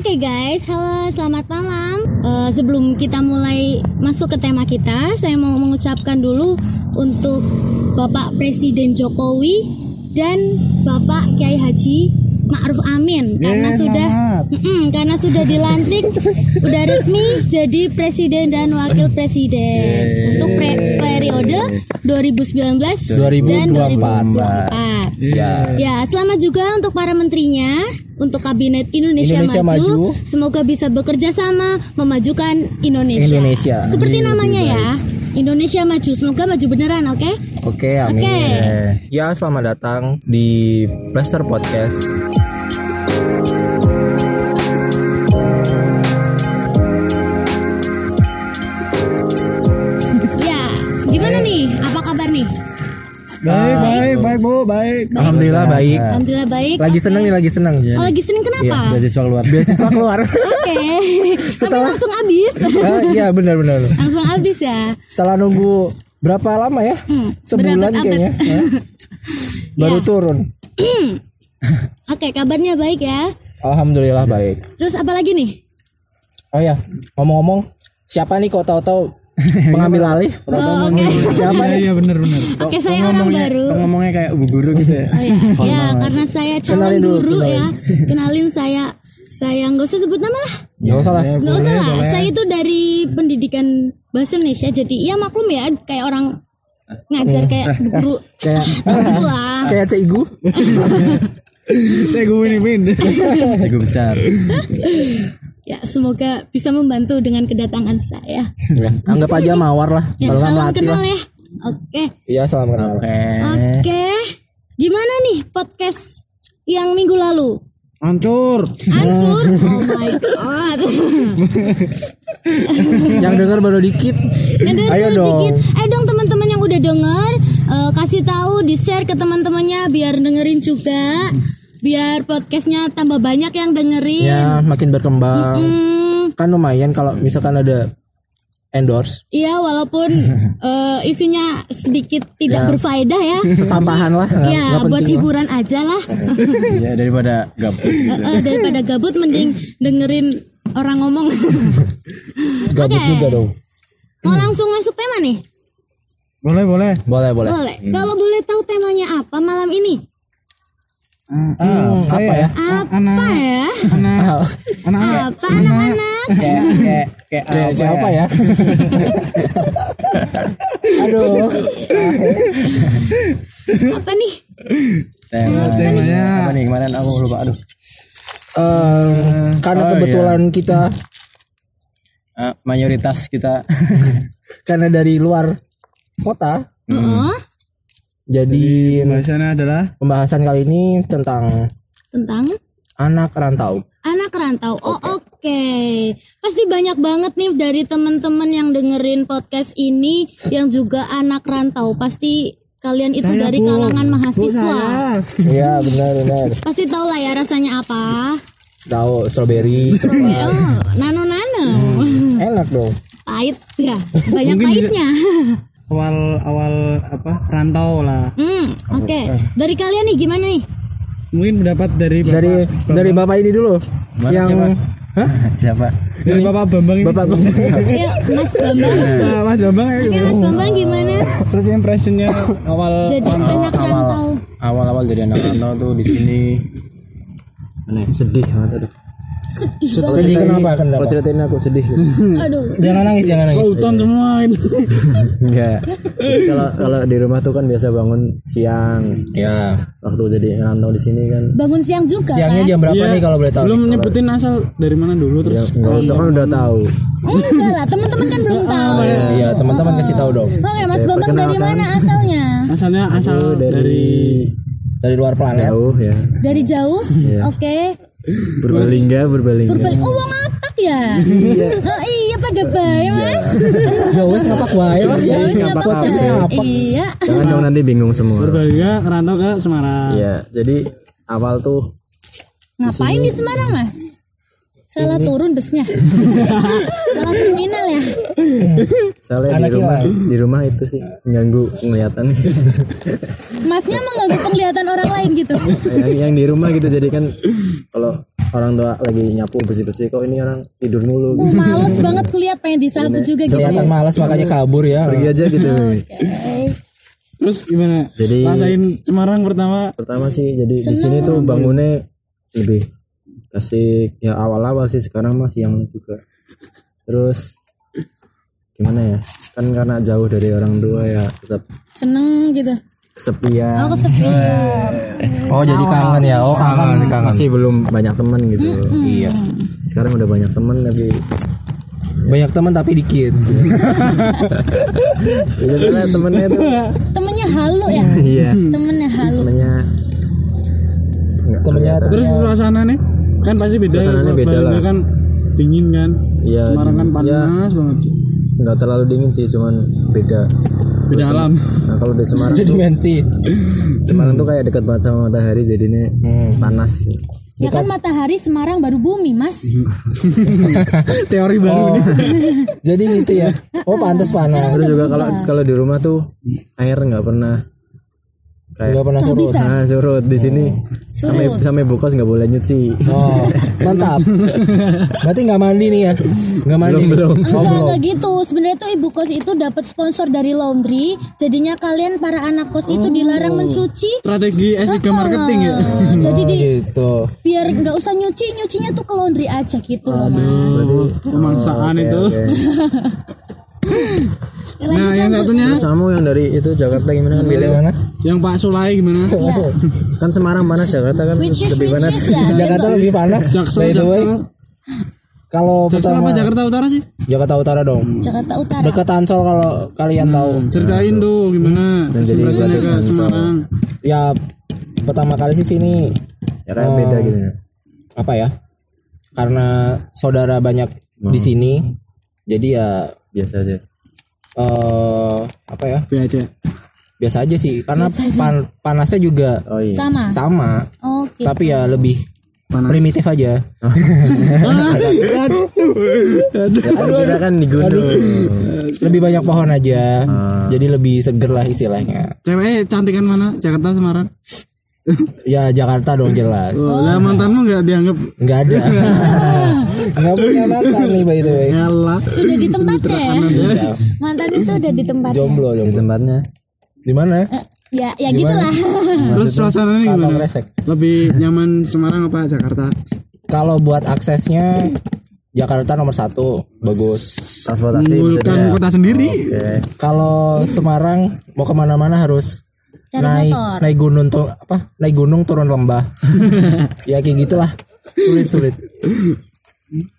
Oke guys, halo selamat malam. Eh, sebelum kita mulai masuk ke tema kita, saya mau mengucapkan dulu untuk Bapak Presiden Jokowi dan Bapak Kiai Haji Ma'ruf Amin karena Yeay, sudah. Mm-mm, karena sudah dilantik udah resmi jadi presiden dan wakil presiden untuk pre- periode 2019 dan 2024. Ya. Ya, selamat juga untuk para menterinya, untuk kabinet Indonesia, Indonesia Maju. Maju. Semoga bisa bekerja sama memajukan Indonesia. Indonesia. Seperti namanya ya, Indonesia Maju. Semoga maju beneran, oke? Oke, amin. Oke. Ya, selamat datang di Plaster Podcast. Baik, baik, Bu, baik. Alhamdulillah baik. Alhamdulillah baik. Lagi Oke. seneng nih, lagi seneng. Oh, lagi seneng kenapa? Beasiswa keluar. Beasiswa keluar. Oke. Tapi Setelah- langsung habis. Ah, Iya, benar-benar. langsung habis ya. Setelah nunggu berapa lama ya? Sebulan berabad-abad. kayaknya. ya. Baru Ya. turun. Oke, kabarnya baik ya. Alhamdulillah baik. Terus apa lagi nih? Oh ya, ngomong-ngomong, siapa nih kok tahu-tahu pengambil alih? Oh, oke. Siapa nih? Iya, benar, benar. Oke, saya orang baru. ngomongnya kayak bu guru gitu ya. Oh, ya. ya, karena saya calon Kenalin dulu, guru kenalin. ya. Kenalin saya saya nggak usah sebut nama lah. Nggak usah lah. Nggak usah lah. Saya itu dari pendidikan bahasa Indonesia. Jadi ya maklum ya kayak orang ngajar kayak guru Kayak guru lah. kayak. Saya gue ini pin. Saya besar. Ya, semoga bisa membantu dengan kedatangan saya. Ya, anggap aja mawar lah. Ya, Kalau salam kenal lah. ya. Oke. Iya, salam kenal. Oke. Gimana nih podcast yang minggu lalu? Hancur. Ansur. Oh my god. Yang dengar baru dikit. Ada Ayo dulu dong. dikit. Ayo dong teman-teman yang udah denger eh, kasih tahu di share ke teman-temannya biar dengerin juga. Biar podcastnya tambah banyak yang dengerin. Ya, makin berkembang. Hmm, Kan lumayan kalau misalkan ada endorse, iya walaupun eh, isinya sedikit tidak berfaedah ya. sesampahan lah. Ya, nggak buat lah. hiburan aja lah. Ya daripada gabut. Eh, eh, daripada gabut mending dengerin orang ngomong. Gabut Oke. juga dong. Mau langsung masuk tema nih? Boleh, boleh. Boleh, boleh. Boleh. Kalau boleh tahu temanya apa malam ini? Hmm, apa ya? Apa ya? Anak, anak, Apa anak-anak? Kayak kayak kayak kayak siapa ya? Aduh. Apa nih? tema, temanya. Apa nih kemarin aku lupa aduh. karena oh, kebetulan kita Eh, mayoritas kita karena dari luar kota, Oh, jadi bahasannya adalah pembahasan kali ini tentang tentang anak rantau. anak rantau. Oh, oke. Pasti banyak banget nih dari teman-teman yang dengerin podcast ini yang juga anak rantau. Pasti kalian itu dari kalangan mahasiswa. Iya benar benar. Pasti tahu lah ya rasanya apa. Tahu strawberry. Oh, nano-nano. enak dong. Pahit ya. Banyak pahitnya. Awal awal apa rantau lah. Hmm, oke. Dari kalian nih gimana nih? Mungkin pendapat dari bapak, Dari dari bapak ini dulu. yang Hah? siapa? Dari bapak Bambang ini. Bapak Ayo, Mas Bambang. Nah, Mas Bambang ya. Oke, Mas Bambang gimana? Terus impressionnya awal Jadi anak rantau. awal-awal jadi anak rantau tuh di sini. sedih banget. Sedih banget. Sedih kenapa? Kenapa? Kalau ceritain aku sedih. Aduh. jangan nangis, jangan nangis. Hutan semua ini. Enggak. Kalau kalau di rumah tuh kan biasa bangun siang. Ya. Waktu jadi ngerantau di sini kan. Bangun siang juga Siangnya kan? jam berapa nih kalau boleh tahu? Belum nih? nyebutin asal dari mana dulu Ya, terus. enggak usah kan udah tahu. Oh, enggak lah, teman-teman kan belum tahu. Iya, teman-teman kasih tahu dong. Oke, Mas Bambang dari mana asalnya? Asalnya asal dari Dari luar planet. Jauh ya. Dari jauh? Oke. Berbalingga, berbalingga. Berbalik. Oh, wong apak ya? Oh, iya pada bayi, Mas. Ya wes ngapak wae lah. Ya wis ngapak Podcast bae. ngapak. Iya. Jangan dong nanti bingung semua. Berbaliga ngerantau ke Semarang. Iya, jadi awal tuh Ngapain di Semarang, Mas? Salah turun busnya. Salah terminal ya. soalnya di rumah hilang. di rumah itu sih mengganggu penglihatan. Masnya mengganggu penglihatan orang lain gitu. yang, yang di rumah gitu jadi kan kalau orang tua lagi nyapu bersih-bersih kok ini orang tidur mulu. Uh, males banget lihat pengen disapu juga gitu. kelihatan malas makanya kabur ya Pergi aja gitu. Oke. Terus gimana? Jadi- rasain Semarang pertama Pertama sih jadi di sini tuh bangunnya lebih kasih ya awal-awal sih sekarang masih yang juga. Terus gimana ya? Kan karena jauh dari orang tua ya tetap Seneng gitu. Kesepian. Oh kesepian. oh jadi kangen ya oh kangen kangen Masih belum banyak teman gitu. iya Sekarang udah banyak teman tapi banyak teman tapi dikit ya soalnya temennya tuh Temennya halu ya. iya Temennya halu. temennya nggak temennya terus suasana nih kan pasti beda ya. Suasananya beda lah. kan dingin kan. Iya, Semarang kan panas banget. nggak terlalu dingin sih cuman beda Beda alam. nah kalau di Semarang Itu dimensi Semarang tuh kayak dekat banget sama matahari jadinya panas gitu. Ya kan matahari Semarang baru bumi mas. Teori baru oh nih. jadi gitu ya oh pantas panas terus juga kalau kalau di rumah tuh air nggak pernah kayak nggak pernah surut bisa. nah surut di sini sampai sampai bukos nggak boleh nyuci oh mantap berarti nggak mandi nih ya nggak mandi Belum, belum. Enggak, enggak gitu. Sebenarnya tuh ibu kos itu dapat sponsor dari laundry. Jadinya kalian para anak kos itu dilarang mencuci. Strategi S3 marketing ya. Jadi di, gitu biar nggak usah nyuci, nyucinya tuh ke laundry aja gitu mas. Pemaksaan itu. Oke. Nah, yang satunya kamu yang dari itu Jakarta gimana? Milih mana yang Pak Sulai gimana? kan Semarang panas Jakarta kan Which is lebih which panas. is ya. Jakarta lebih panas. Jaksel, by the way kalau Jaksel pertama apa Jakarta Utara sih? Jakarta Utara dong. Jakarta Utara. dekat Ancol kalau kalian tahu. Ceritain tuh gimana? Jadi impresinya ke batu Semarang. ya pertama kali sih sini. Ya kayak beda gitu ya. Apa ya? Karena saudara banyak di sini. Jadi ya biasa aja. Eh apa ya? B aja. biasa aja sih karena pan- panasnya juga oh iya. Sama. sama. Oh, gitu. tapi ya lebih Panas. primitif aja. Kan kan di gunung lebih banyak pohon aja. Jadi lebih seger lah istilahnya. Cewek cantikan mana? Jakarta Semarang? ya Jakarta dong jelas. Oh, lah mantanmu nggak dianggap? Nggak ada nggak punya mantan nih by the way. Ngalah. Sudah di tempatnya. Ya. Mantan itu udah di tempatnya. jomblo di jomblo tempatnya. Di mana Ya, ya gitulah. Terus suasananya gimana? kresek Lebih nyaman Semarang apa Jakarta? kalau buat aksesnya Jakarta nomor satu. Bagus. Transportasi maksudnya. kota sendiri. oke. Kalau Semarang mau ke mana-mana harus Cari naik motor. naik gunung tuh apa? Naik gunung turun lembah. Ya kayak gitulah. Sulit sulit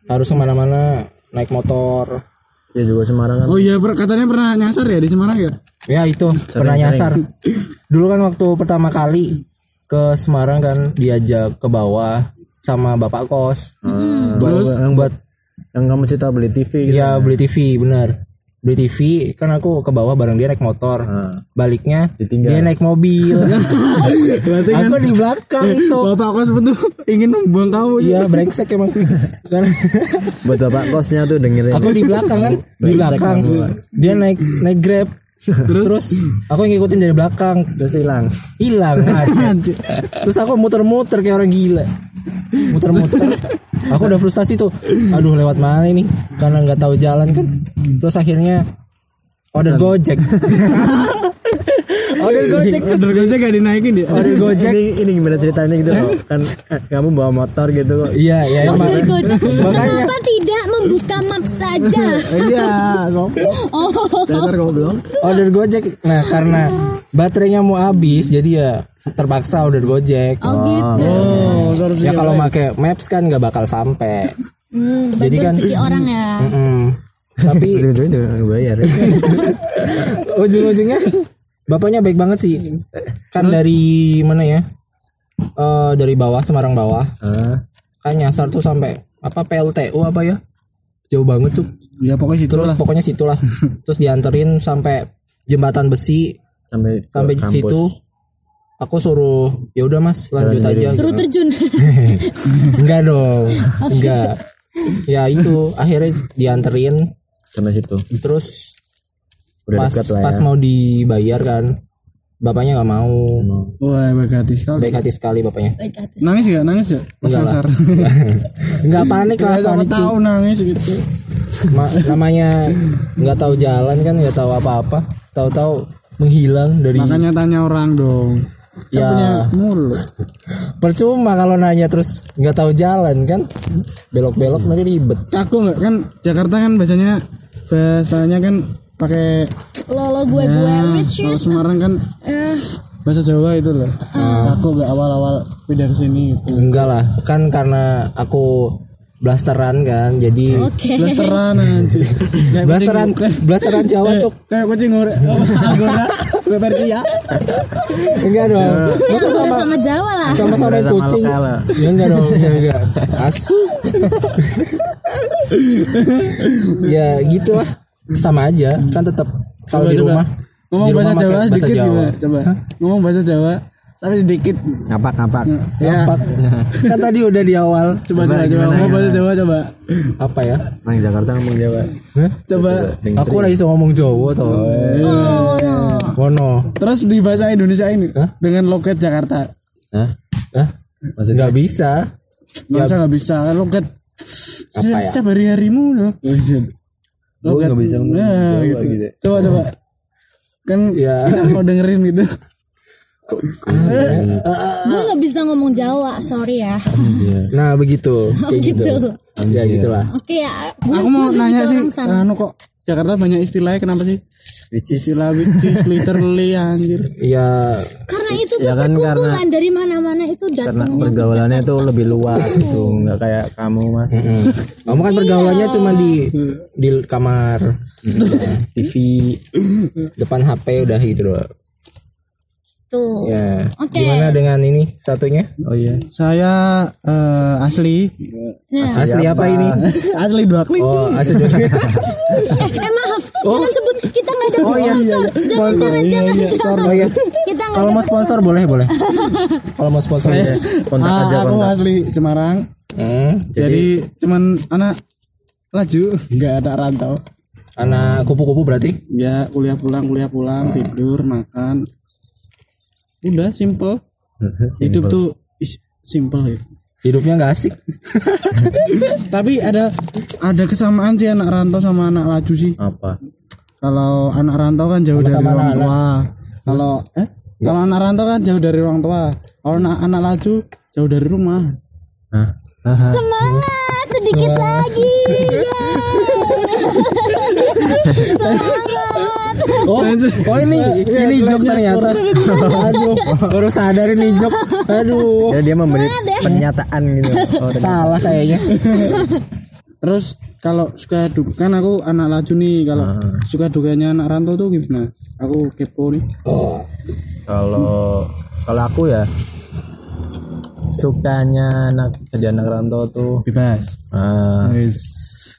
harus ke mana-mana naik motor. Ya juga Semarang kan. Oh iya, per- katanya pernah nyasar ya di Semarang ya? ya itu pernah nyasar. Dulu kan waktu pertama kali ke Semarang kan diajak ke bawah sama bapak kos. Buat yang buat yang kamu cerita beli TV gitu ya? beli TV benar beli TV kan aku ke bawah bareng dia naik motor. Nah, baliknya Ditinggal. dia naik mobil. Berarti kan aku di belakang cok. Bapak kos betul ingin membuang kamu. iya brengsek emang kan buat bapak kosnya tuh dengerin. Aku di belakang kan? Di belakang. dia naik naik grab. Terus, aku ngikutin dari belakang. Terus hilang. Hilang terus aku muter-muter kayak orang gila. Muter-muter. Aku udah frustasi tuh. Aduh lewat mana ini? Karena nggak tahu jalan kan terus akhirnya order gojek order gojek Cuk. Order gojek gak dinaikin ya? order gojek ini ini gimana ceritanya gitu loh kan eh, kamu bawa motor gitu kok iya iya Dari Gojek. makanya Kenapa tidak membuka map saja? Iya, goblok. Oh, Dasar goblok. order gojek nah karena baterainya mau habis jadi ya terpaksa order gojek oh gitu. Oh, ya kalau pakai maps kan nggak bakal sampai Hmm, Jadi kan- rezeki orang ya. Mm-mm. Tapi ujung-ujungnya bayar. Ujung-ujungnya bapaknya baik banget sih. Kan dari mana ya? Eh dari bawah Semarang bawah. Ah. Kan nyasar tuh sampai apa PLTU apa ya? Jauh banget tuh. Ya pokoknya situ terus lah. pokoknya situlah terus dianterin sampai jembatan besi. Sampai sampai di kampus. situ. Aku suruh ya udah mas lanjut aja. Suruh terjun. enggak dong. Enggak. Ya itu. Akhirnya dianterin sampai situ terus udah pas dekat lah pas ya mau dibayar kan bapaknya nggak mau Wah, baik hati sekali. baik hati sekali bapaknya Baik hati. Nangis gak? Nangis gak? Pas Enggak nggak panik lah panik tahu nangis gitu. Ma- namanya nggak tahu jalan kan nggak tahu apa-apa tahu-tahu menghilang dari Makanya tanya orang dong. Kan Ya. punya mulut. percuma kalau nanya terus nggak tahu jalan kan belok-belok nanti ribet Aku nggak kan Jakarta kan biasanya bahasanya kan pakai Lolo gue gue ya, kalau Semarang kan eh, bahasa Jawa itu loh. Aku gak awal-awal pindah ke sini gitu. enggak lah kan karena aku blasteran kan jadi Oke. Blasteran anjir. Blasteran blasteran Jawa cok Kayak kucing ngorek. Versi ya. enggak dong Ya udah sama Jawa lah. sama sama Sama kucing lah. ya enggak dong enggak, enggak. asu ya gitulah sama aja kan tetap kalau di rumah Ngomong di rumah bahasa Jawa bahasa sedikit Jawa. gimana? Coba. Ngomong bahasa Jawa tapi sedikit. ngapak ngapak Ya. kan tadi udah di awal Coba coba coba ngomong bahasa Jawa coba. apa ya orang Jakarta ngomong Jawa Coba. aku udah bisa ngomong Jawa toh Oh no. Wono Terus di bahasa Indonesia ini dengan logat Jakarta. Hah? Hah? nggak bisa Masa nggak bisa kan logat Apa ya? setiap hari harimu loh. Gue nggak bisa ngomong Ya, Jawa gitu. gitu Coba coba. Kan Ya. kita mau dengerin gitu. Gue nggak bisa ngomong Jawa, sorry ya. nah begitu. Kayak gitu, ya gitulah. Oke ya. Gue Aku mau nanya sih, anu kok Jakarta banyak istilahnya kenapa sih? which is Istilah which is literally anjir. ya. Karena itu tuh Ya kan kumpulan dari mana-mana itu karena datangnya. pergaulannya itu lebih luas gitu nggak kayak kamu mas. Mm. kamu kan pergaulannya cuma di di kamar. TV depan HP udah gitu doang Tuh. ya Oke. gimana dengan ini satunya oh iya Saya eh, asli Nah. asli apa ini asli dua klik. oh asli Eh, eh maaf, jangan sebut kita nggak ada Oh, iya, iya, sponsor. Jangan jangan jangan. jangan. oh iya Kita nggak kalau mau sponsor boleh boleh kalau mau sponsor boleh kontak Ah, aja aku kontak asli Semarang. hmm. Jadi, cuman anak laju nggak ada rantau. anak kupu-kupu berarti Ya kuliah pulang kuliah pulang tidur makan. Udah simple. Hidup tuh is- simple ya. hidupnya nggak asik Tapi ada ada kesamaan sih anak rantau sama anak laju sih. apa Kalau anak rantau kan jauh dari Sama-sama orang tua. Kalau eh kalau anak rantau kan jauh dari orang tua. Kalau anak, anak laju jauh dari rumah. Hah? Semangat sedikit lagi. oh oh ini ini jok ternyata. aduh. Baru sadar ini jok. Aduh. Ya dia memberi pernyataan gitu. Oh, salah kayaknya. Terus kalau suka duka kan aku anak laju nih. Kalau suka dukanya anak rantau tuh gimana? Aku kepo nih. kalau kalau aku ya sukanya anak jadi anak rantau tuh. Bebas. ah,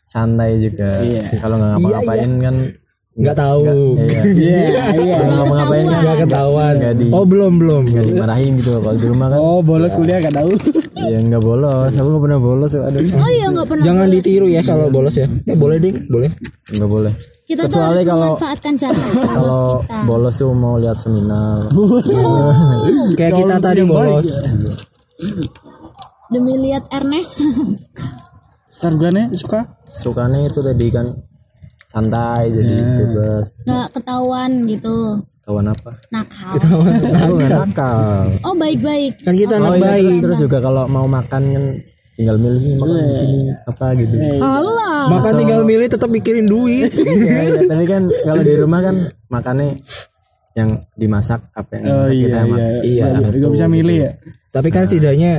santai juga. Kalau nggak ngapa-ngapain kan nggak tahu. iya. Iya, iya. kalau nggak ngapain kan nggak ketahuan. Nggak di oh belum belum. nggak dimarahin gitu kalau di rumah kan. Oh, bolos kuliah gak tahu. ya nggak bolos. Aku nggak pernah bolos aduh Oh iya nggak pernah. jangan ditiru ya kalau bolos ya. Eh boleh ding? Boleh. Nggak boleh. Kita tuh Kecuali harus kalau- memanfaatkan cara kalau kita. bolos tuh mau lihat seminar. Kayak kita tadi bolos Demi lihat Ernest. Harganya suka? sukanya itu tadi kan santai jadi bebas nggak ketahuan gitu. kawan apa Nakal. aku nggak nakal Oh baik-baik. kan kita oh anak iya baik terus, terus juga kalau mau makan kan tinggal milih nih makan di sini apa gitu Allah. makan tinggal milih tetap mikirin duit iya, iya. tapi kan kalau di rumah kan makannya yang dimasak apa yang Oh iya, kita sama iya. Gak bisa milih ya? tapi kan setidaknya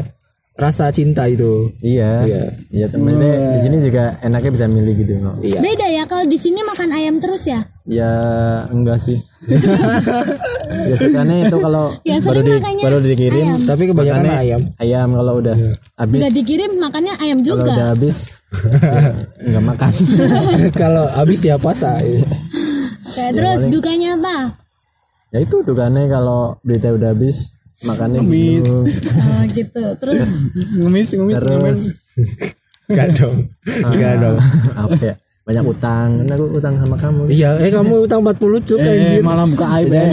rasa cinta itu. Iya. Iya. iya temennya di sini juga enaknya bisa milih gitu no. iya. Beda ya kalau di sini makan ayam terus ya. ya enggak sih. Ya sukanya itu kalau Ya, baru di baru dikirim tapi kebanyakan makannya ayam. ayam kalau udah habis. Nggak dikirim makannya ayam kalau juga. udah habis enggak makan. Kalau habis ya puasa. Oke, terus dukanya apa? Ya itu dukanya kalau berita udah habis makannya gitu. Oh gitu. Terus? Ngemis, ngemis, terus? Enggak dong. Enggak dong. apa ya banyak utang kan aku utang sama kamu Iya, eh kamu utang 40 cuk eh anjir. malah buka aib Iya.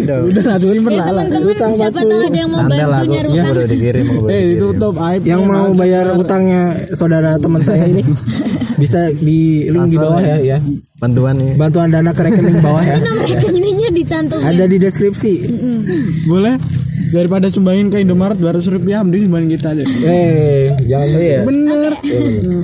udah udah lah tuh simpen lah lah teman-teman siapa tahu ada yang mau santai lah bantu aku nyari ya utang udah dikirim udah eh itu top aib Yang mau bayar utangnya saudara teman saya ini bisa di link di bawah ya ya. bantuan nih Bantuan dana ke rekening bawah ya. nomor rekeningnya dicantumin Ada di deskripsi. boleh daripada sumbangin ke Indomaret 200 rupiah mending sumbangin kita aja. Eh, jangan ya. bener.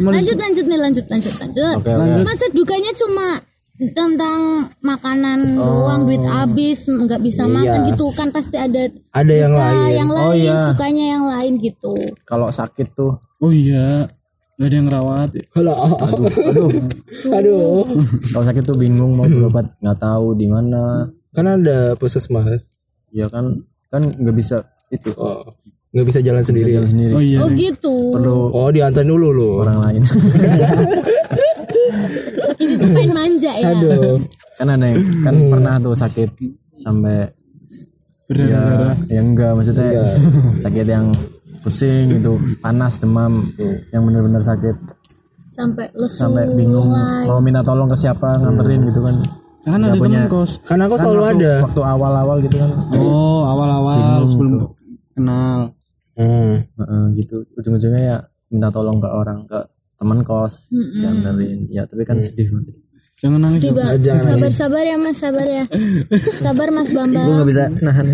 Lanjut lanjut nih lanjut lanjut lanjut. Oke oke. Masa dukanya cuma tentang makanan doang duit habis nggak bisa makan gitu. Kan pasti ada Ada yang lain. yang Oh, lain iya. sukanya yang lain gitu. Kalau sakit tuh. Oh iya. Gak ada yang rawat ya. Halo. aduh. Aduh. kalau sakit tuh bingung mau berobat nggak tahu di mana. Kan ada puskesmas. ya kan kan nggak bisa itu. Oh. Nggak bisa jalan sendiri. jalan sendiri. Oh iya. Oh gitu. Perlu Oh, diantar dulu lu. orang lain. Itu main manja ya. Aduh. kan ada yang kan pernah tuh sakit sampai ya, ya enggak maksudnya sakit yang pusing gitu panas demam tuh yang benar-benar sakit. Sampai lesu sampai bingung mau minta tolong ke siapa nganterin gitu kan kan ada temen kos. Kan aku selalu waktu, ada. waktu awal-awal gitu kan. Oh awal-awal sebelum tuh. kenal. Hmm. Heeh, gitu. Ujung-ujungnya ya minta tolong ke orang ke teman kos dianterin. Ya tapi kan sedih banget jangan nangis Tiba, Jangan sabar sabar ya mas sabar ya. Sabar mas gue bambang nggak bisa nahan.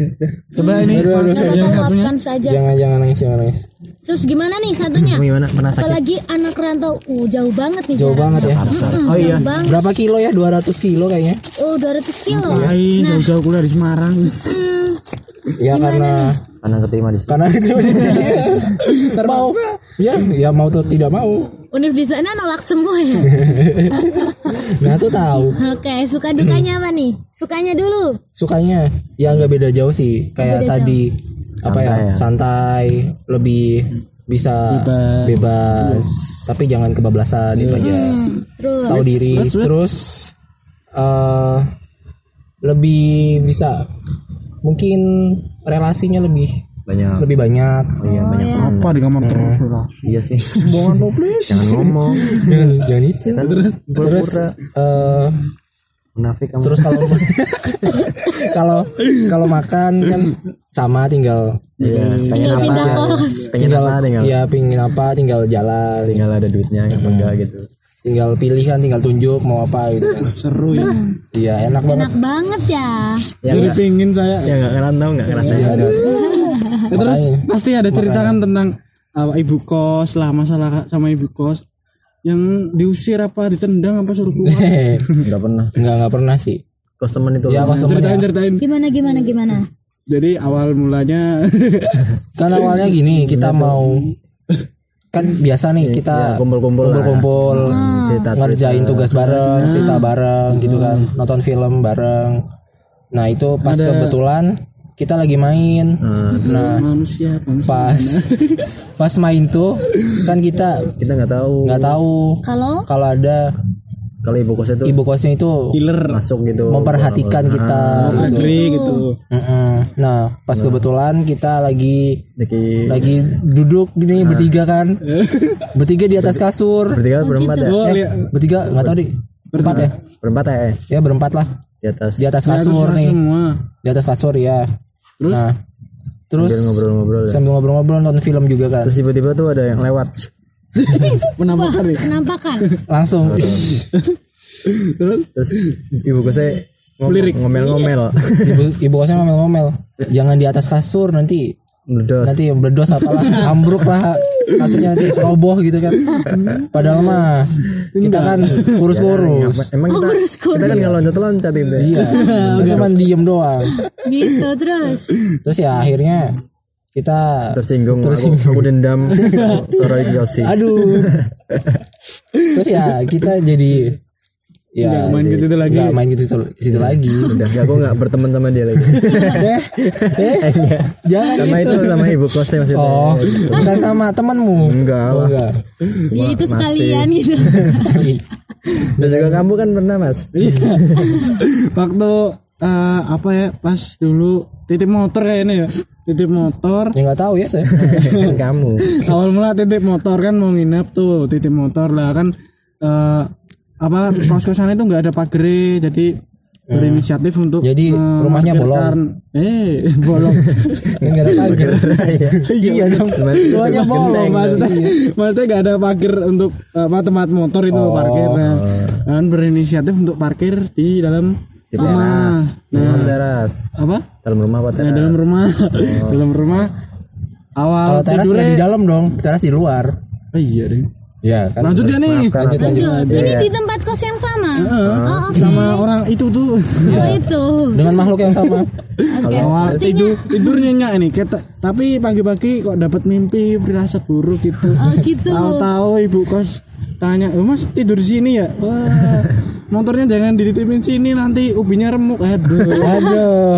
Coba ini Gak yang apa-apa satunya luapkan saja. Jangan jangan nangis, jangan nangis. terus gimana nih satunya? Gimana pernah sakit? Apalagi anak rantau. Uh, jauh banget nih Jauh jaraknya. banget ya. Mm-mm, Oh, iya. banget. Berapa kilo ya? 200 kilo kayaknya. oh 200 kilo. Hai, jauh-jauh kuliah di Semarang. Hmm, Ya karena karena keterima di situ. Karena itu mau. Ya ya mau tuh tidak mau. univ di sana nolak semua ya? Nah tuh tahu. Oke suka dukanya apa nih? Sukanya dulu. Sukanya ya nggak beda jauh sih. Kayak Beda tadi apa ya Santai ya. santai lebih bisa Bebas. bebas, tapi jangan kebablasan itu aja. Terus. Tahu diri. Terus eh lebih bisa mungkin relasinya lebih banyak. lebih banyak. Oh iya banyak teman Apa di kamar terus lah. iya sih. Lo please. jangan ngomong. Jangan jangan itu. Terus Pura-pura. eh munafik kamu terus kalau kalau kalau makan kan sama tinggal iya pengen tinggal apa? pindah kos pengen apa tinggal ya pingin apa tinggal jalan. Tinggal ada duitnya apa enggak gitu tinggal pilih kan tinggal tunjuk mau apa gitu kan. Seru ya. iya enak banget. Enak banget ya. Ya Jadi enggak pingin saya. ya enggak ngerantau enggak ngerasain Iya, Ya, terus pasti ada cerita kan tentang apa ibu kos lah masalah sama ibu kos. Yang diusir apa ditendang apa suruh keluar? Enggak pernah nggak nggak pernah sih. Kos temen itu. Ya pas ceritain temennya ceritain. Gimana gimana gimana? Jadi awal mulanya kan awalnya gini kita mau kan biasa nih kita kumpul-kumpul lah. kumpul-kumpul cerita ngerjain tugas bareng cerita bareng gitu kan nonton film bareng. Nah itu pas kebetulan kita lagi main. Nah manusia bangsa. pas pas main tuh kan kita kita nggak tahu. nggak tahu kalau? kalau ada kalau ibu kos itu ibu kosnya itu killer. Masuk gitu. Memperhatikan kita gitu. negeri gitu. Mm-mm. Nah, pas kebetulan kita lagi jadi lagi duduk gini bertiga kan, bertiga di atas kasur, bertiga berempat ya? Oh eh, bertiga nggak tahu deh, berempat ya, berempat ya eh. ya berempat lah. Di atas di atas kasur nih, semua. Di atas kasur ya. Terus? Nah, terus ngobrol-ngobrol ya. sambil ngobrol-ngobrol nonton film juga kan, terus tiba-tiba tuh ada yang lewat penampakan ya? Penampakan. Langsung. Terus? Terus ibu kosnya Melirik. ngomel-ngomel. Ibu ibu kosnya ngomel-ngomel, jangan di atas kasur nanti meledos. nanti meledos apalah ambruk lah. Kasurnya nanti roboh gitu kan. Padahal mah kita kan kurus-kurus. Apa- emang oh kita kurus kita kan kurus nggak loncat-loncat itu iya. Kita cuma diem doang. Gitu terus. Terus ya akhirnya kita tersinggung aku, aku dendam. Ke Roy Kiyoshi aduh. Terus ya kita jadi ya Nggak main ke situ lagi. nggak main ke situ, situ lagi. Udah ya aku nggak berteman sama dia lagi. Eh eh Eh, enggak. jangan sama gitu. itu sama ibu kosnya maksudnya. Oh bukan sama temanmu. Enggak oh, lah enggak. Ya itu masih. sekalian gitu. Dan juga kamu kan pernah mas. Waktu eh, apa ya pas dulu titip motor kayaknya ya titip motor. Ya nggak tahu ya saya. Kan kamu. Awal mula titip motor kan mau nginep tuh titip motor lah kan eh, apa kos-kosan itu nggak ada pagar jadi berinisiatif untuk Jadi rumahnya memarkirkan- eh bolong. Kan nggak ada pagar. iya dong rumahnya bolong Genteng, maksudnya. maksudnya. Nggak ada parkir untuk apa tempat motor itu parkir. Nah, dan berinisiatif untuk parkir di dalam Di rumah teras. Rumah teras. apa Dalam rumah apa Nah, teras? dalam rumah dalam rumah awal Kalau teras tidurnya di dalam dong, teras di luar. oh, iya deh Ya kan. lanjut ya nih Lanjut lanjut. Lanjut, ini di tempat kos yang sama. Oh, oke. sama orang itu tuh Oh, itu. Dengan makhluk yang sama. Oke, awal sepertinya. tidur tidur nyenyak ini kita tapi pagi-pagi kok dapat mimpi firasat buruk gitu Oh, gitu. tahu-tahu ibu kos tanya "Oh, mas tidur di sini ya wah motornya jangan dititipin sini nanti ubinya remuk aduh Aduh.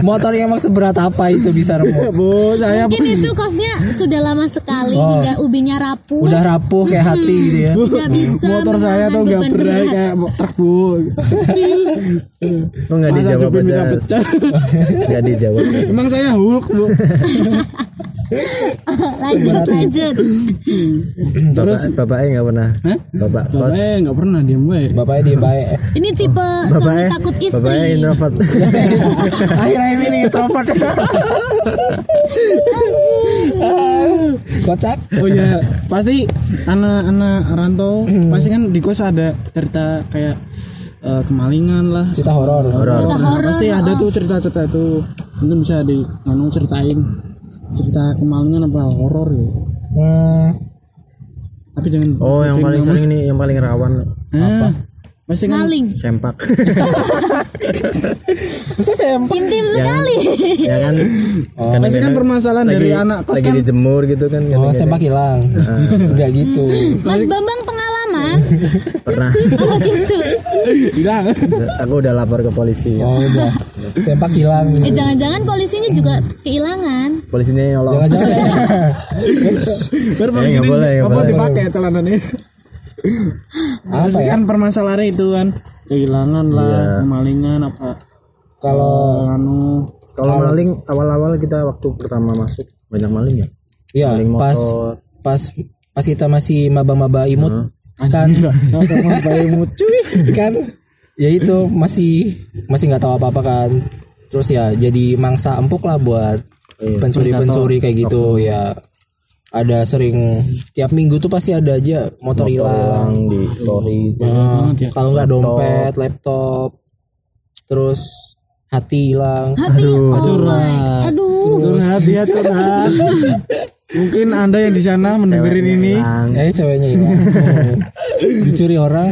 Motor yang emang seberat apa itu bisa remuk? bu saya Mungkin itu kosnya sudah lama sekali Oh. hingga ubinya rapuh. Udah rapuh kayak hati gitu ya. Tidak bisa motor saya tuh nggak berat kayak truk bu Oh nggak dijawab aja. pecah Nggak dijawab. emang saya hulk bu lanjut, lanjut. Terus bapaknya nggak pernah. Hah? Bapak kos. eh nggak pernah diem gue Bapaknya diem baik. Ini tipe suami Bapaknya takut istri. Bapaknya introvert. Akhir-akhir ini introvert. Kocak. Oh ya, pasti anak-anak rantau pasti kan di kos ada cerita kayak eh, kemalingan lah. Cerita horor. Cerita Nah, horor. pasti ada tuh cerita-cerita itu. Mungkin bisa di anu ceritain cerita kemalingan apa horor ya. Hmm. Tapi jangan Oh yang paling sering ini yang paling rawan apa? Pasti kan Maling. sempak. Masa sempak? Intim sekali. ya kan. pasti kan permasalahan lagi, dari anak kos lagi kan dijemur gitu kan. Oh, sempak hilang. Enggak gitu. Mas Bambang pengalaman. Pernah. Oh gitu. hilang. Aku udah lapor ke polisi. Oh, udah. Sempak hilang. Eh jangan-jangan polisinya juga kehilangan. Polisinya nyolong. Jangan-jangan Baru Eh, nggak boleh, nggak apa boleh. dipakai celananya? apa ya? Kan permasalahannya itu kan kehilangan lah, kemalingan apa Kalau anu Kalau maling awal-awal kita waktu pertama masuk banyak maling ya. ya Maling pas motor. pas pas kita masih maba-maba imut kan cuy kan ya itu masih masih nggak tahu apa-apa kan terus ya jadi mangsa empuk lah buat pencuri-pencuri kayak gitu ya ada sering tiap minggu tuh pasti ada aja motor hilang di story. Nah, kalau nggak dompet laptop terus hati hilang Hati. oh my. Aduh. curhat ya curhat. Mungkin anda yang di sana mendengarin ini Hilang. eh ceweknya hilang dicuri orang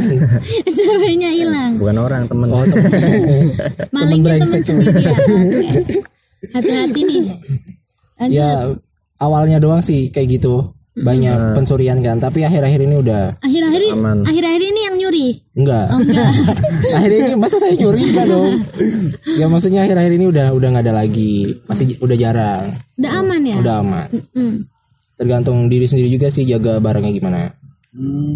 Ceweknya hilang. Bukan orang temen. oh temen. Malingnya teman sendiri ya. Hati-hati nih. Lanjut. ya awalnya doang sih kayak gitu banyak pencurian kan tapi akhir-akhir ini udah Akhir-akhir ini, Aman. akhir-akhir ini yang nyuri. enggak Oh enggak. akhir ini masa saya curi enggak dong ya maksudnya akhir-akhir ini udah udah nggak ada lagi masih udah jarang Udah aman ya? udah aman Hmm. tergantung diri sendiri juga sih jaga barangnya gimana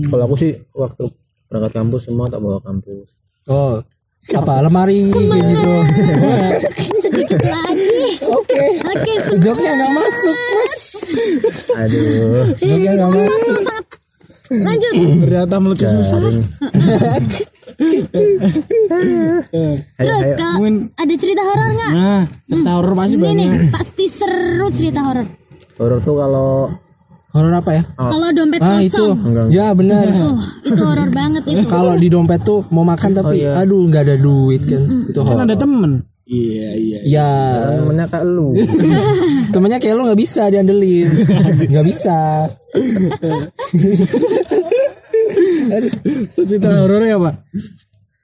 Kalau aku sih waktu berangkat kampus semua tak bawa kampus. oh apa lemari kayak gitu Lagi. oke Oke, joknya nggak masuk mas Aduh. joknya nggak masuk sangat. Lanjut. ternyata meletus susah. Terus Kak, ada cerita horor nggak? Nah, cerita horor pasti Ini nih, banyak. pasti seru cerita horor. Horor tuh kalau horor apa ya Kalau dompet ah itu kosong. ya benar Oh, itu horor banget itu. kalau di dompet tuh mau makan tapi aduh nggak ada duit kan itu Kan horor ada temen. Iya iya. ya temennya kayak lu. temennya kayak lu nggak bisa diandelin nggak bisa Cerita horornya apa?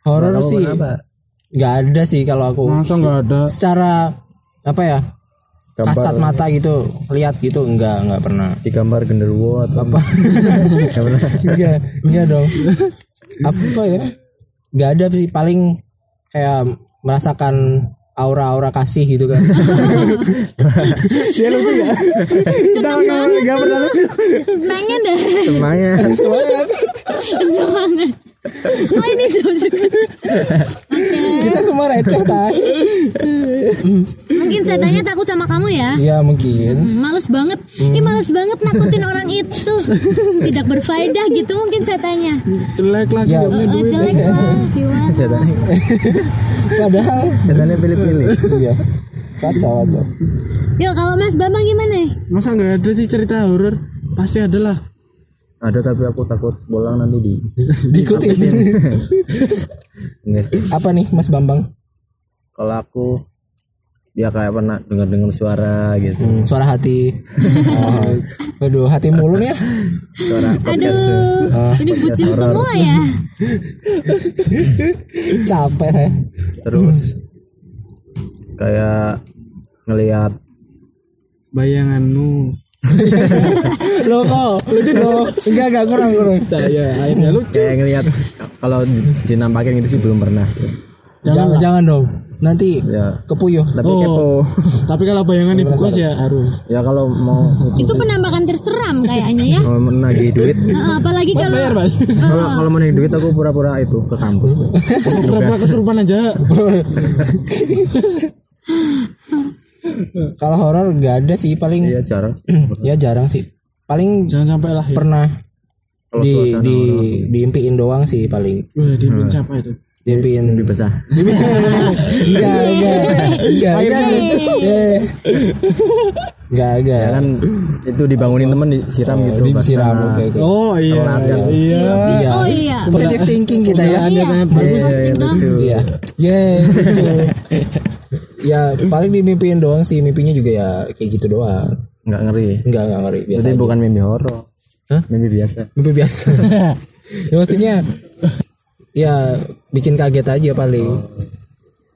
horor sih Kenapa? nggak ada sih kalau aku Masa nggak ada? secara apa ya kasat mata gitu lihat gitu enggak enggak pernah Di gambar genderuwo atau apa? enggak enggak dong apa ya nggak ada sih paling kayak merasakan aura-aura kasih gitu kan Dia lucu ya. Kita nggak nggak pernah lucu. Pengen deh. Semangat. Semangat. Oh ini. Oke. Kita semua receh tai. Mungkin setannya takut sama kamu ya. Iya mungkin. Hmm, Males banget. Ini males banget nakutin orang itu. Tidak berfaedah gitu mungkin setannya. jelek lagi Ya. Oh, duit jelek lah. Gimana? setannya Padahal setannya pilih-pilih iya. Kacau kacau. Yuk kalau Mas Bambang gimana? masa nggak ada sih cerita horor pasti ada lah ada tapi aku takut bolang nanti di sih Apa nih Mas Bambang? kalau aku ya kayak pernah dengar dengar suara gitu Hmm, suara hati. Oh. Aduh, hati mulu ya. suara podcast Aduh, ini bucin semua ya. Capek saya. terus kayak ngelihat bayanganmu Lo kok lucu dong. Enggak enggak kurang kurang. saya akhirnya lu kayak ngelihat kalau dinampakin itu sih belum pernah sih Jangan jangan dong. Nanti ya kepuyuh. tapi Oh. kepo tapi kalau bayangan ibu kos ya harus ya kalau mau Itu penampakan terseram kayaknya ya. mau menagih duit Heeh, apalagi kalau kalau kalau mau nagih duit aku pura-pura itu ke kampus pura-pura kesurupan aja Kalau horor enggak ada sih paling iya jarang ya jarang sih. Paling jangan sampai lah ya pernah kalau di di orang diimpiin doang sih paling. Wah, dimin siapa itu Diimpiin lebih besar Enggak, enggak. Enggak, enggak. Eh. Enggak, enggak. ya kan itu dibangunin temen disiram gitu Disiram oke oke. oh iya Telat kan? iya Iya. Oh iya. Positive thinking kita ya. Iya. bagus. Positif dong. Iya. Yeay. ya paling dimimpiin doang sih mimpinya juga ya kayak gitu doang. Nggak ngeri Enggak, enggak ngeri biasa. Berarti aja. bukan mimpi horor Hah? mimpi biasa Mimpi biasa. ya, maksudnya ya bikin kaget aja paling.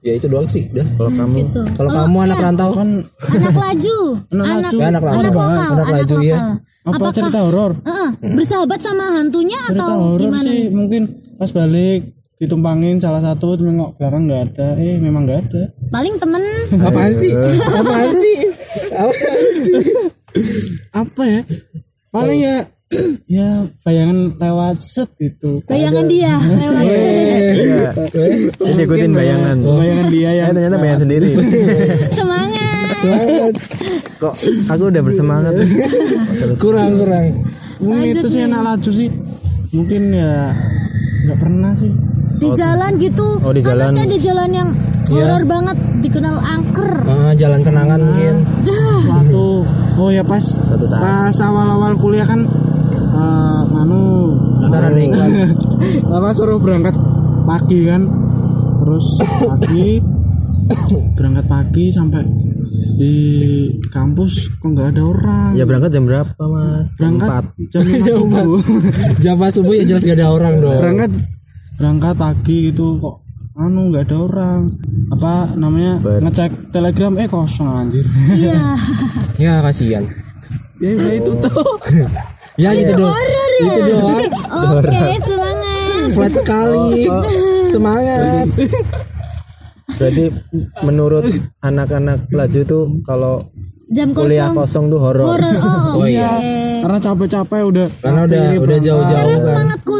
Ya itu doang sih, udah. kalau kamu Gitu. Kalau kamu anak rantau kan Anak laju, anak laju. Ya, anak laju. anak lokal, Anak anak laju, lokal. ya. apa cerita horor Heeh, bersahabat sama hantunya cerita atau gimana? sih mungkin pas balik ditumpangin salah satu nengok belakang nggak ada eh memang nggak ada Paling temen apaan sih? Apaan sih? Apaan sih? apa ya paling ya ya bayangan lewat set gitu bayangan dia lewat. Iya. Jadi ikutin bayangan bayangan dia ya Eh ternyata bayangan sendiri Semangat. Semangat. Kok aku udah bersemangat Kurang, kurang. mungkin itu sih anak laju sih mungkin ya nggak pernah sih Di jalan gitu. Oh, di Kan jalan. pasti ada jalan yang Iya. horor banget dikenal angker. Ah, jalan kenangan mungkin. waktu oh ya pas Suatu saat pas awal-awal kuliah kan eh anu Antara nih. apa suruh berangkat pagi kan terus pagi berangkat pagi sampai di kampus kok nggak ada orang Ya berangkat jam berapa mas? berangkat Empat jam subuh Jam subuh ya jelas gak ada orang dong. berangkat berangkat pagi gitu kok anu nggak ada orang apa namanya Ber- ngecek telegram eh kosong anjir Iya. Ya kasihan. ya udah itu tuh Ya gitu doang. Horor ya. Itu doang. Oke, semangat. Flat sekali. Semangat. Berarti menurut anak-anak laju tuh kalau Jam kuliah kosong. kosong tuh horor Horor. Oh, Oh oke. iya. karena capek-capek udah Karena udah udah jauh-jauh kan. Semangat kuliah ya.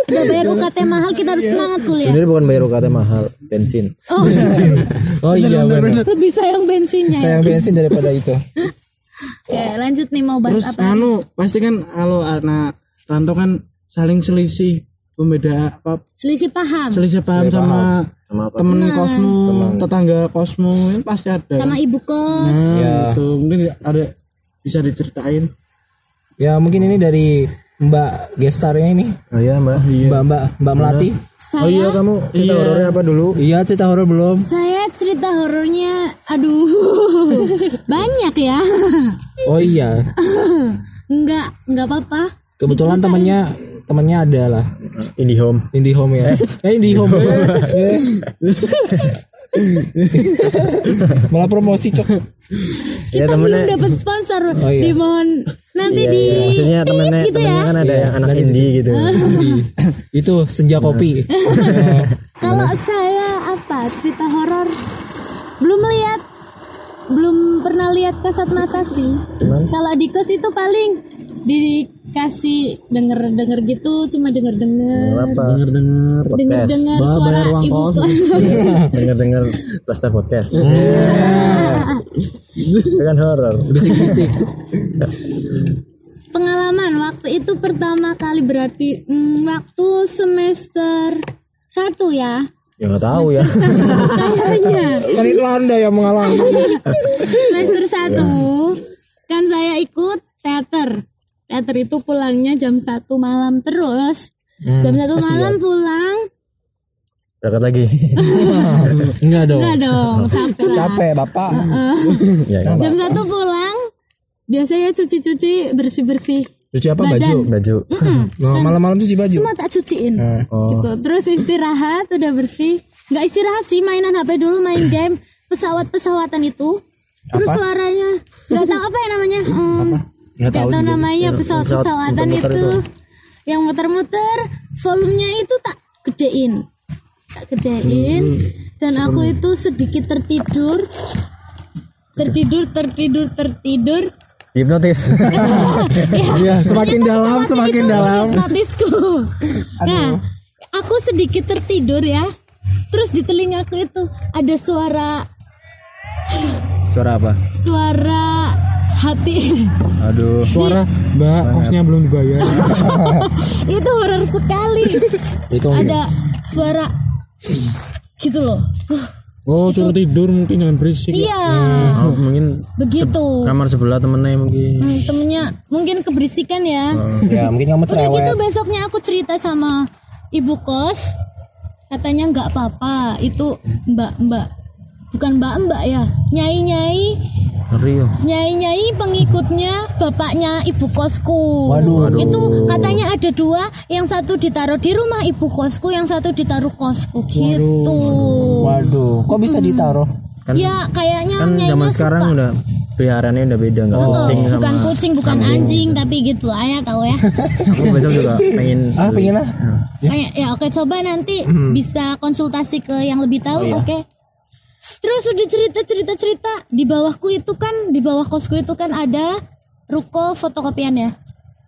Udah bayar UKT mahal kita harus semangat kuliah. Sebenarnya bukan bayar UKT mahal bensin Oh, Oh iya benar. lebih sayang bensinnya ya. Sayang bensin daripada itu. Oke, lanjut nih mau bahas terus apa? anu pasti kan kalau anak rantau kan saling selisih pembeda apa Selisih paham selisih paham sama sama apa? temen kosmu tetangga kosmu ini pasti ada sama ibu kos. nah, Ya. gitu. mungkin ada bisa diceritain Ya mungkin ini dari Mbak gestarnya ini. Oh iya mbak Mbak Mbak Mbak Melati. Oh iya Saya kamu cerita horornya apa dulu? Iya cerita horor belum? saya cerita horornya aduh banyak ya. Oh iya. Enggak, enggak apa-apa. Kebetulan temennya temennya ada lah. IndiHome IndiHome ya. Eh IndiHome. Eh. Malah promosi cok. Ya Kita belum temennya dapat sponsor. Oh, iya. Dimohon nanti Iya, di iya. Maksudnya temennya gitu temennya ya. kan ada yang anak nanti indie gitu Di- Itu senja kopi. Kalau saya apa? Cerita horor belum lihat belum pernah lihat kasat mata sih. Kalau di kos itu paling dikasih denger denger gitu cuma denger denger. Denger denger. Denger denger suara ibu kos. denger denger plaster podcast. Itu kan horor. Bisik-bisik. pengalaman waktu itu pertama kali berarti hmm, waktu semester satu ya? Ya nggak tahu ya. Kayaknya. Kan itu anda yang mengalami. semester satu kan saya ikut teater teater itu pulangnya jam satu malam terus. Jam satu malam pulang. Berangkat lagi. Enggak dong. enggak dong capek lah. Capek bapak. ya kan jam satu pulang biasanya cuci-cuci bersih-bersih. Cuci apa? Baju? badan. baju. Nah, malam-malam cuci baju. semua tak cuciin. Oh. Gitu. Terus istirahat udah bersih. Nggak istirahat sih mainan HP dulu main game. Pesawat-pesawatan itu. Terus suaranya. Nggak tahu apa ya namanya Hmm, Nggak nggak tahu juga. namanya pesawat-pesawatan itu itu. yang muter-muter volumenya itu tak gedein tak gedein dan aku itu sedikit tertidur tertidur tertidur tertidur hipnotis Iya, semakin dalam, semakin dalam. hipnotisku. Nah, aku sedikit tertidur ya. Terus di telingaku itu ada suara suara apa suara hati. aduh suara mbak kosnya belum dibayar itu horor sekali. Itu ada suara gitu loh. oh suruh tidur mungkin jangan berisik Iya, oh, mungkin begitu. kamar sebelah temennya mungkin Hmm, temennya mungkin keberisikan ya. ya mungkin kamu Udah cerewet. gitu besoknya aku cerita sama ibu kos katanya nggak apa-apa itu mbak mbak bukan mbak mbak ya nyai nyai ngeri yo nyai nyai pengikutnya bapaknya ibu kosku. Waduh. itu katanya ada dua yang satu ditaruh di rumah ibu kosku yang satu ditaruh kosku. Gitu. Waduh, kok bisa ditaruh? kan ya kayaknya kan zaman suka. sekarang udah peliharaannya udah beda nggak Oh, kucing sama bukan kucing bukan anjing tapi gitu aja tahu ya. Aku besok juga pengen Ah, pengen lah. Kayak, ya oke coba nanti bisa konsultasi ke yang lebih tahu oke terus udah cerita cerita cerita. Di bawahku itu kan di bawah kosku itu kan ada ruko fotokopian ya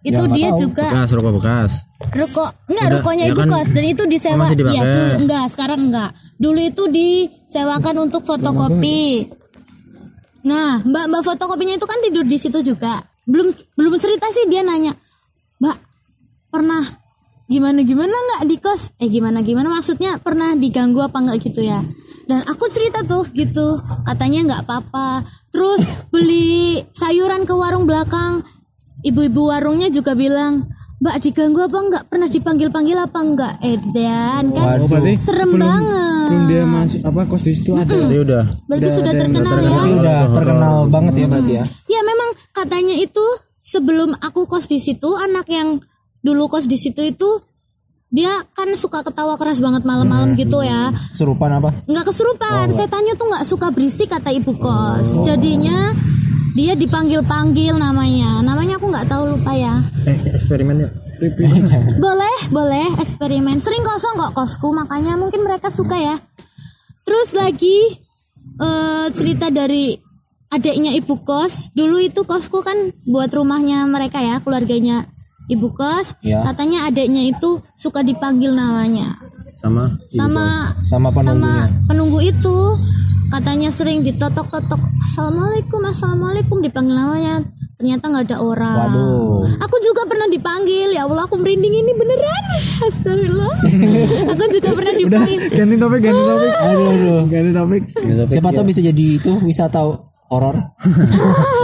itu Ya, nggak dia tahu. juga bekas rokok bekas. Ruko enggak Udah, rukonya ya ibu kan, kos. Dan itu disewa iya dulu enggak sekarang enggak. Dulu itu disewakan untuk fotokopi. Nah mbak mbak fotokopinya itu kan tidur di situ juga. Belum belum cerita sih dia nanya mbak pernah gimana gimana nggak di kos? Eh gimana gimana maksudnya pernah diganggu apa enggak gitu ya dan aku cerita tuh gitu. Katanya nggak apa-apa. Terus beli sayuran ke warung belakang. Ibu-ibu warungnya juga bilang mbak diganggu apa enggak pernah dipanggil panggil apa enggak eh dan kan oh berarti serem banget. sebelum dia masuk apa kos di situ ada jadi udah. Berarti sudah terkenal ya. Ini udah terkenal banget ya berarti ya. ya memang katanya itu sebelum aku kos di situ anak yang dulu kos di situ itu dia kan suka ketawa keras banget malam-malam gitu ya. Serupan apa? nggak kesurupan. Setannya tuh nggak suka berisik kata ibu kos. Jadinya dia dipanggil panggil namanya. Namanya aku nggak tahu lupa ya. Eh eksperimen yuk boleh boleh eksperimen. Sering kosong kok kosku makanya mungkin mereka suka ya. Terus lagi eh, cerita dari adiknya ibu kos. Dulu itu kosku kan buat rumahnya mereka ya keluarganya ibu kos Ya. katanya adiknya itu suka dipanggil namanya. Sama sama Sama penunggunya. sama penunggu itu katanya sering ditotok-totok assalamualaikum assalamualaikum dipanggil namanya. Ternyata nggak ada orang. Waduh. aku juga pernah dipanggil. Ya Allah aku merinding ini beneran. Astagfirullah. Aku juga pernah dipanggil. ganti topik ganti topik. Aduh, aduh. ganti topik. Siapa tahu bisa jadi itu wisata horor.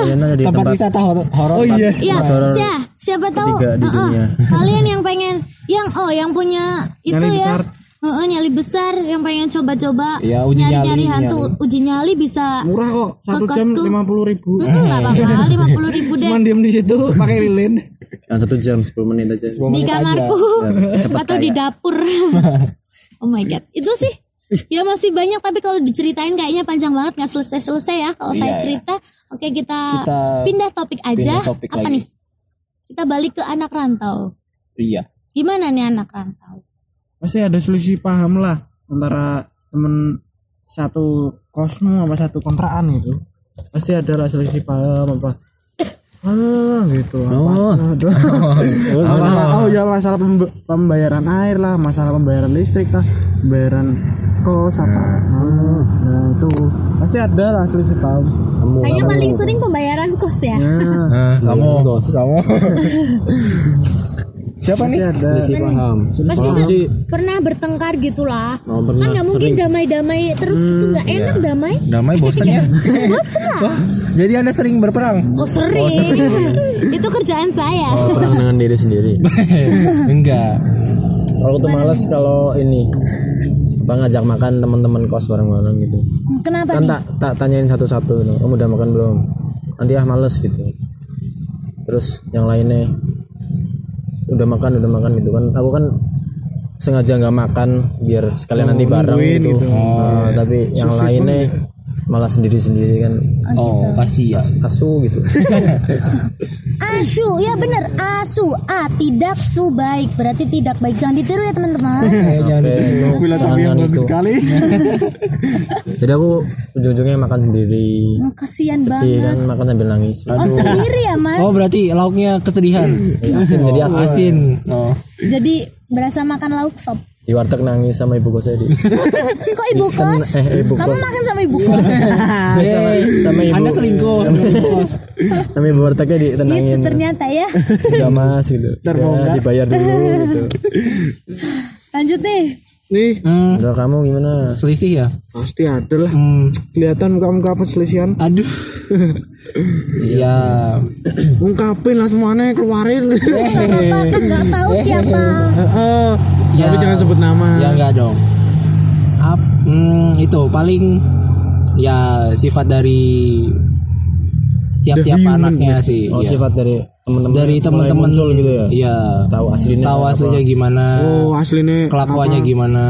Jadi Tempat tempat wisata hor- horor. oh iya. Ya Motor sia- siapa tahu. Uh-uh. dunia. kalian yang pengen yang oh yang punya itu Nyali ya. besar. Uh-uh, nyali besar yang pengen coba-coba Ya, uji nyari-nyari nyali, hantu uji nyali bisa murah kok satu jam kosku. lima puluh ribu. Nggak apa-apa lima puluh ribu deh. cuman diem di situ pakai lilin. Yang satu jam 10 menit aja. Di kamarku. atau di dapur. Oh my god itu sih ya masih banyak tapi kalau diceritain kayaknya panjang banget nggak selesai selesai ya. Kalau saya Iya, cerita oke kita, Kita pindah topik aja. pindah topik apa lagi. nih? Kita balik ke anak rantau. Iya. gimana nih anak rantau? Pasti ada selisih paham lah antara temen satu kosmo apa satu kontrakan gitu. Pasti ada lah selisih paham apa ah gitu Oh. Aduh. masalah oh ya masalah pemb- pembayaran air lah masalah pembayaran listrik lah pembayaran kos apa. Ah, nah itu. Pasti ada lah selisih paham Kamu Kayaknya paling sering pembayaran kos ya. Nah, kamu. Kamu siapa nih ada selisih paham. Pasti Paham se- pernah bertengkar gitulah. Oh, pernah. kan nggak mungkin Sering. damai-damai terus itu nggak enak damai. damai bosan ya Bosan lah. jadi anda sering berperang Oh sering. itu kerjaan saya. Oh, perang dengan diri sendiri. enggak Kalau tuh males kalau ini apa ngajak makan teman-teman kos bareng-bareng gitu. Kenapa Kan nih? tak tak tanyain satu-satu gitu. Kamu udah makan belum? Nanti ah males gitu. Terus yang lainnya udah makan udah makan gitu kan. Aku kan sengaja nggak makan biar sekalian nanti bareng gitu. gitu. Nah, tapi yang lainnya malah sendiri-sendiri kan oh kasih ya asu gitu. Asu, ya bener asu. A tidak su baik, berarti tidak baik. Jangan ditiru ya teman-teman. jangan ditiru. yang Jangan bagus sekali Jadi aku ujung-ujungnya makan sendiri. Oh, kasihan banget. kan makan sambil nangis. Oh sendiri ya mas. oh berarti lauknya kesedihan Asin jadi asin. asin oh Jadi berasa makan lauk sop. Di warteg nangis sama ibu kos tadi. Kok ibu kos? eh ibu Kamu kos. makan sama ibu kos? sama, sama ibu. anda selingkuh bos Sama ibu wartegnya Itu ditenangin. ternyata ya. Udah mas gitu. Terbongkar. Ya, dibayar dulu gitu. Lanjut nih. nih hmm, Udah kamu gimana? selisih ya pasti ada lah hmm, kelihatan muka-muka perselisihan aduh ya ungkapin lah semuanya keluarin Gak apa-apa kan nggak tahu siapa. Heeh. Ya. tapi jangan sebut nama. Ya enggak dong. Ap, hmm, itu paling ya sifat dari tiap-tiap anaknya sih Oh ya. sifat dari teman-teman dari teman-teman gitu ya. iya. Tahu aslinya tahu apa. aslinya gimana. Oh aslinya kelakuannya gimana.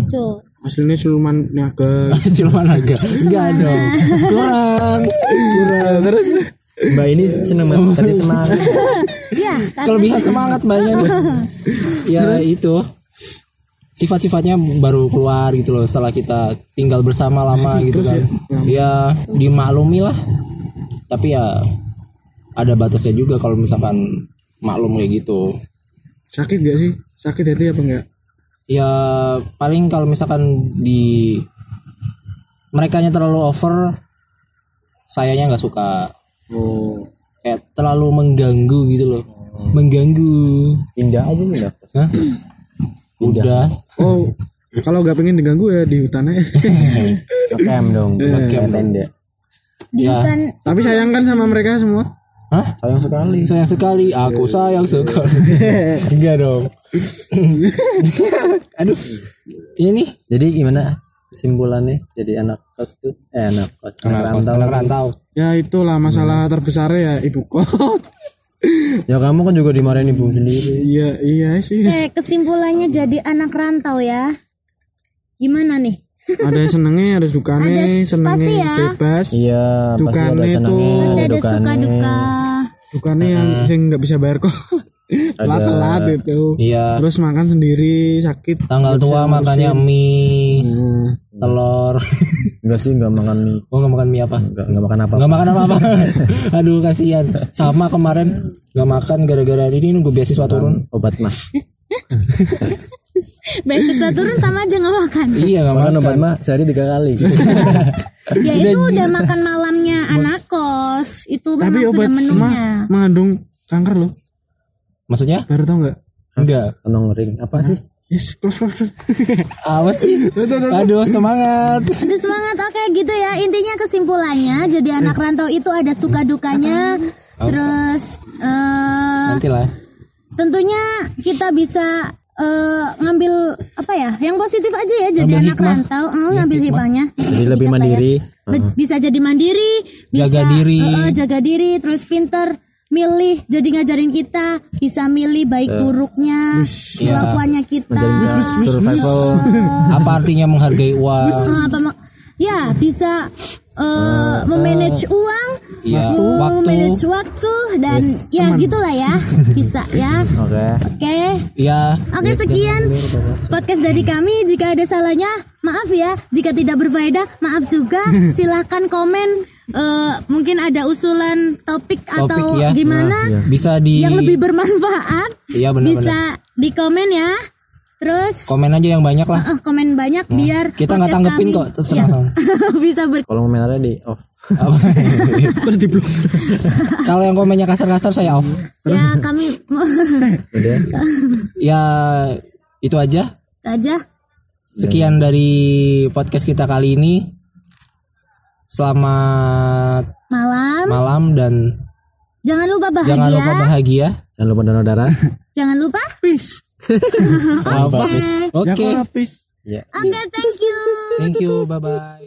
Itu. aslinya siluman niaga siluman naga. Enggak dong. kurang. Kurang. Terus? Mbak ini seneng banget kasih semangat. Ya. kelebihan semangat banyak ya itu sifat-sifatnya baru keluar gitu loh setelah kita tinggal bersama lama gitu kan. ya? Dimaklumi lah tapi ya ada batasnya juga kalau misalkan maklum kayak gitu. Sakit gak sih? Sakit hati apa enggak ya paling kalau misalkan di mereka terlalu over sayanya nggak suka. Oh. Kayak terlalu mengganggu gitu loh. Mengganggu. Pindah aja nih ya. Hah? Udah. Oh kalau nggak pengen diganggu ya di hutan aja Ngecam dong. Ngecam tenda. Di Ya. hutan. Tapi sayang kan sama mereka semua. Hah? Sayang sekali. sayang sekali. Aku sayang sekali. Enggak dong. Aduh. Ini Jadi gimana kesimpulannya jadi anak kos tuh eh anak kos. Anak rantau. anak rantau. Ya itulah masalah terbesar ya ibu kos ya kamu kan juga dimarahin ibu sendiri iya iya sih Eh kesimpulannya jadi anak rantau ya. Gimana nih? ada senengnya ada dukanya Ada- senengnya pasti ya. bebas iya pasti ada tuh. Pasti ada dukanya. suka duka. dukanya yang sing nggak bisa bayar kok telat telat itu iya terus makan sendiri sakit tanggal tua makannya mie. Telur. Enggak sih enggak makan mie. Oh nggak makan mie apa? Enggak enggak makan apa nggak makan apa-apa. Aduh kasihan. Sama kemarin nggak makan gara-gara ini nunggu beasiswa turun. obat mah Beasiswa turun sama aja nggak makan. iya nggak makan makan. obat mah sehari tiga kali. Ya itu udah makan malamnya anak kos. Itu tapi memang obat sudah mah menunya. mengandung kanker loh. Maksudnya? Baru tau nggak? Enggak. Kenong ring apa sih yes close close close. apa sih? Aduh semangat. Aduh semangat. Oke gitu ya. Intinya kesimpulannya jadi anak rantau itu ada suka dukanya. Terus eh nanti lah tentunya kita bisa eh, ngambil apa ya yang positif aja ya jadi Ngambil anak hikmah. rantau. Eh, ngambil hikmahnya. Jadi lebih lah ya. mandiri. Be- bisa jadi mandiri bisa Jaga diri. eh, eh, jaga diri terus pinter milih jadi ngajarin kita bisa milih baik buruknya kelakuannya kita. Survival. Apa artinya menghargai uang? Eh, apa ma- ya bisa eh, memanage uang Iya, waktu. memanage waktu dan ya gitulah ya. Bisa ya. Oke. Oke. Ya Oke sekian podcast dari kami. Jika ada salahnya, maaf ya. Jika tidak berfaedah, maaf juga. Silahkan komen eh, mungkin ada usulan topik, atau Topik ya. gimana bisa di yang lebih bermanfaat iya benar bisa di komen ya. Terus komen aja yang banyak lah eh, komen banyak biar kita nggak tanggepin kami- kok Iya, sama. bisa ber Kalau komentarnya di off. Apa? terus di blok kalau yang komennya kasar-kasar saya off ya kami Udah. ya itu aja aja sekian dari podcast kita kali ini selamat malam. malam dan Jangan lupa bahagia. jangan lupa bahagia Jangan lupa donor darah. Jangan lupa. peace? Oke. oke Ya. Oke, thank you. thank you bye bye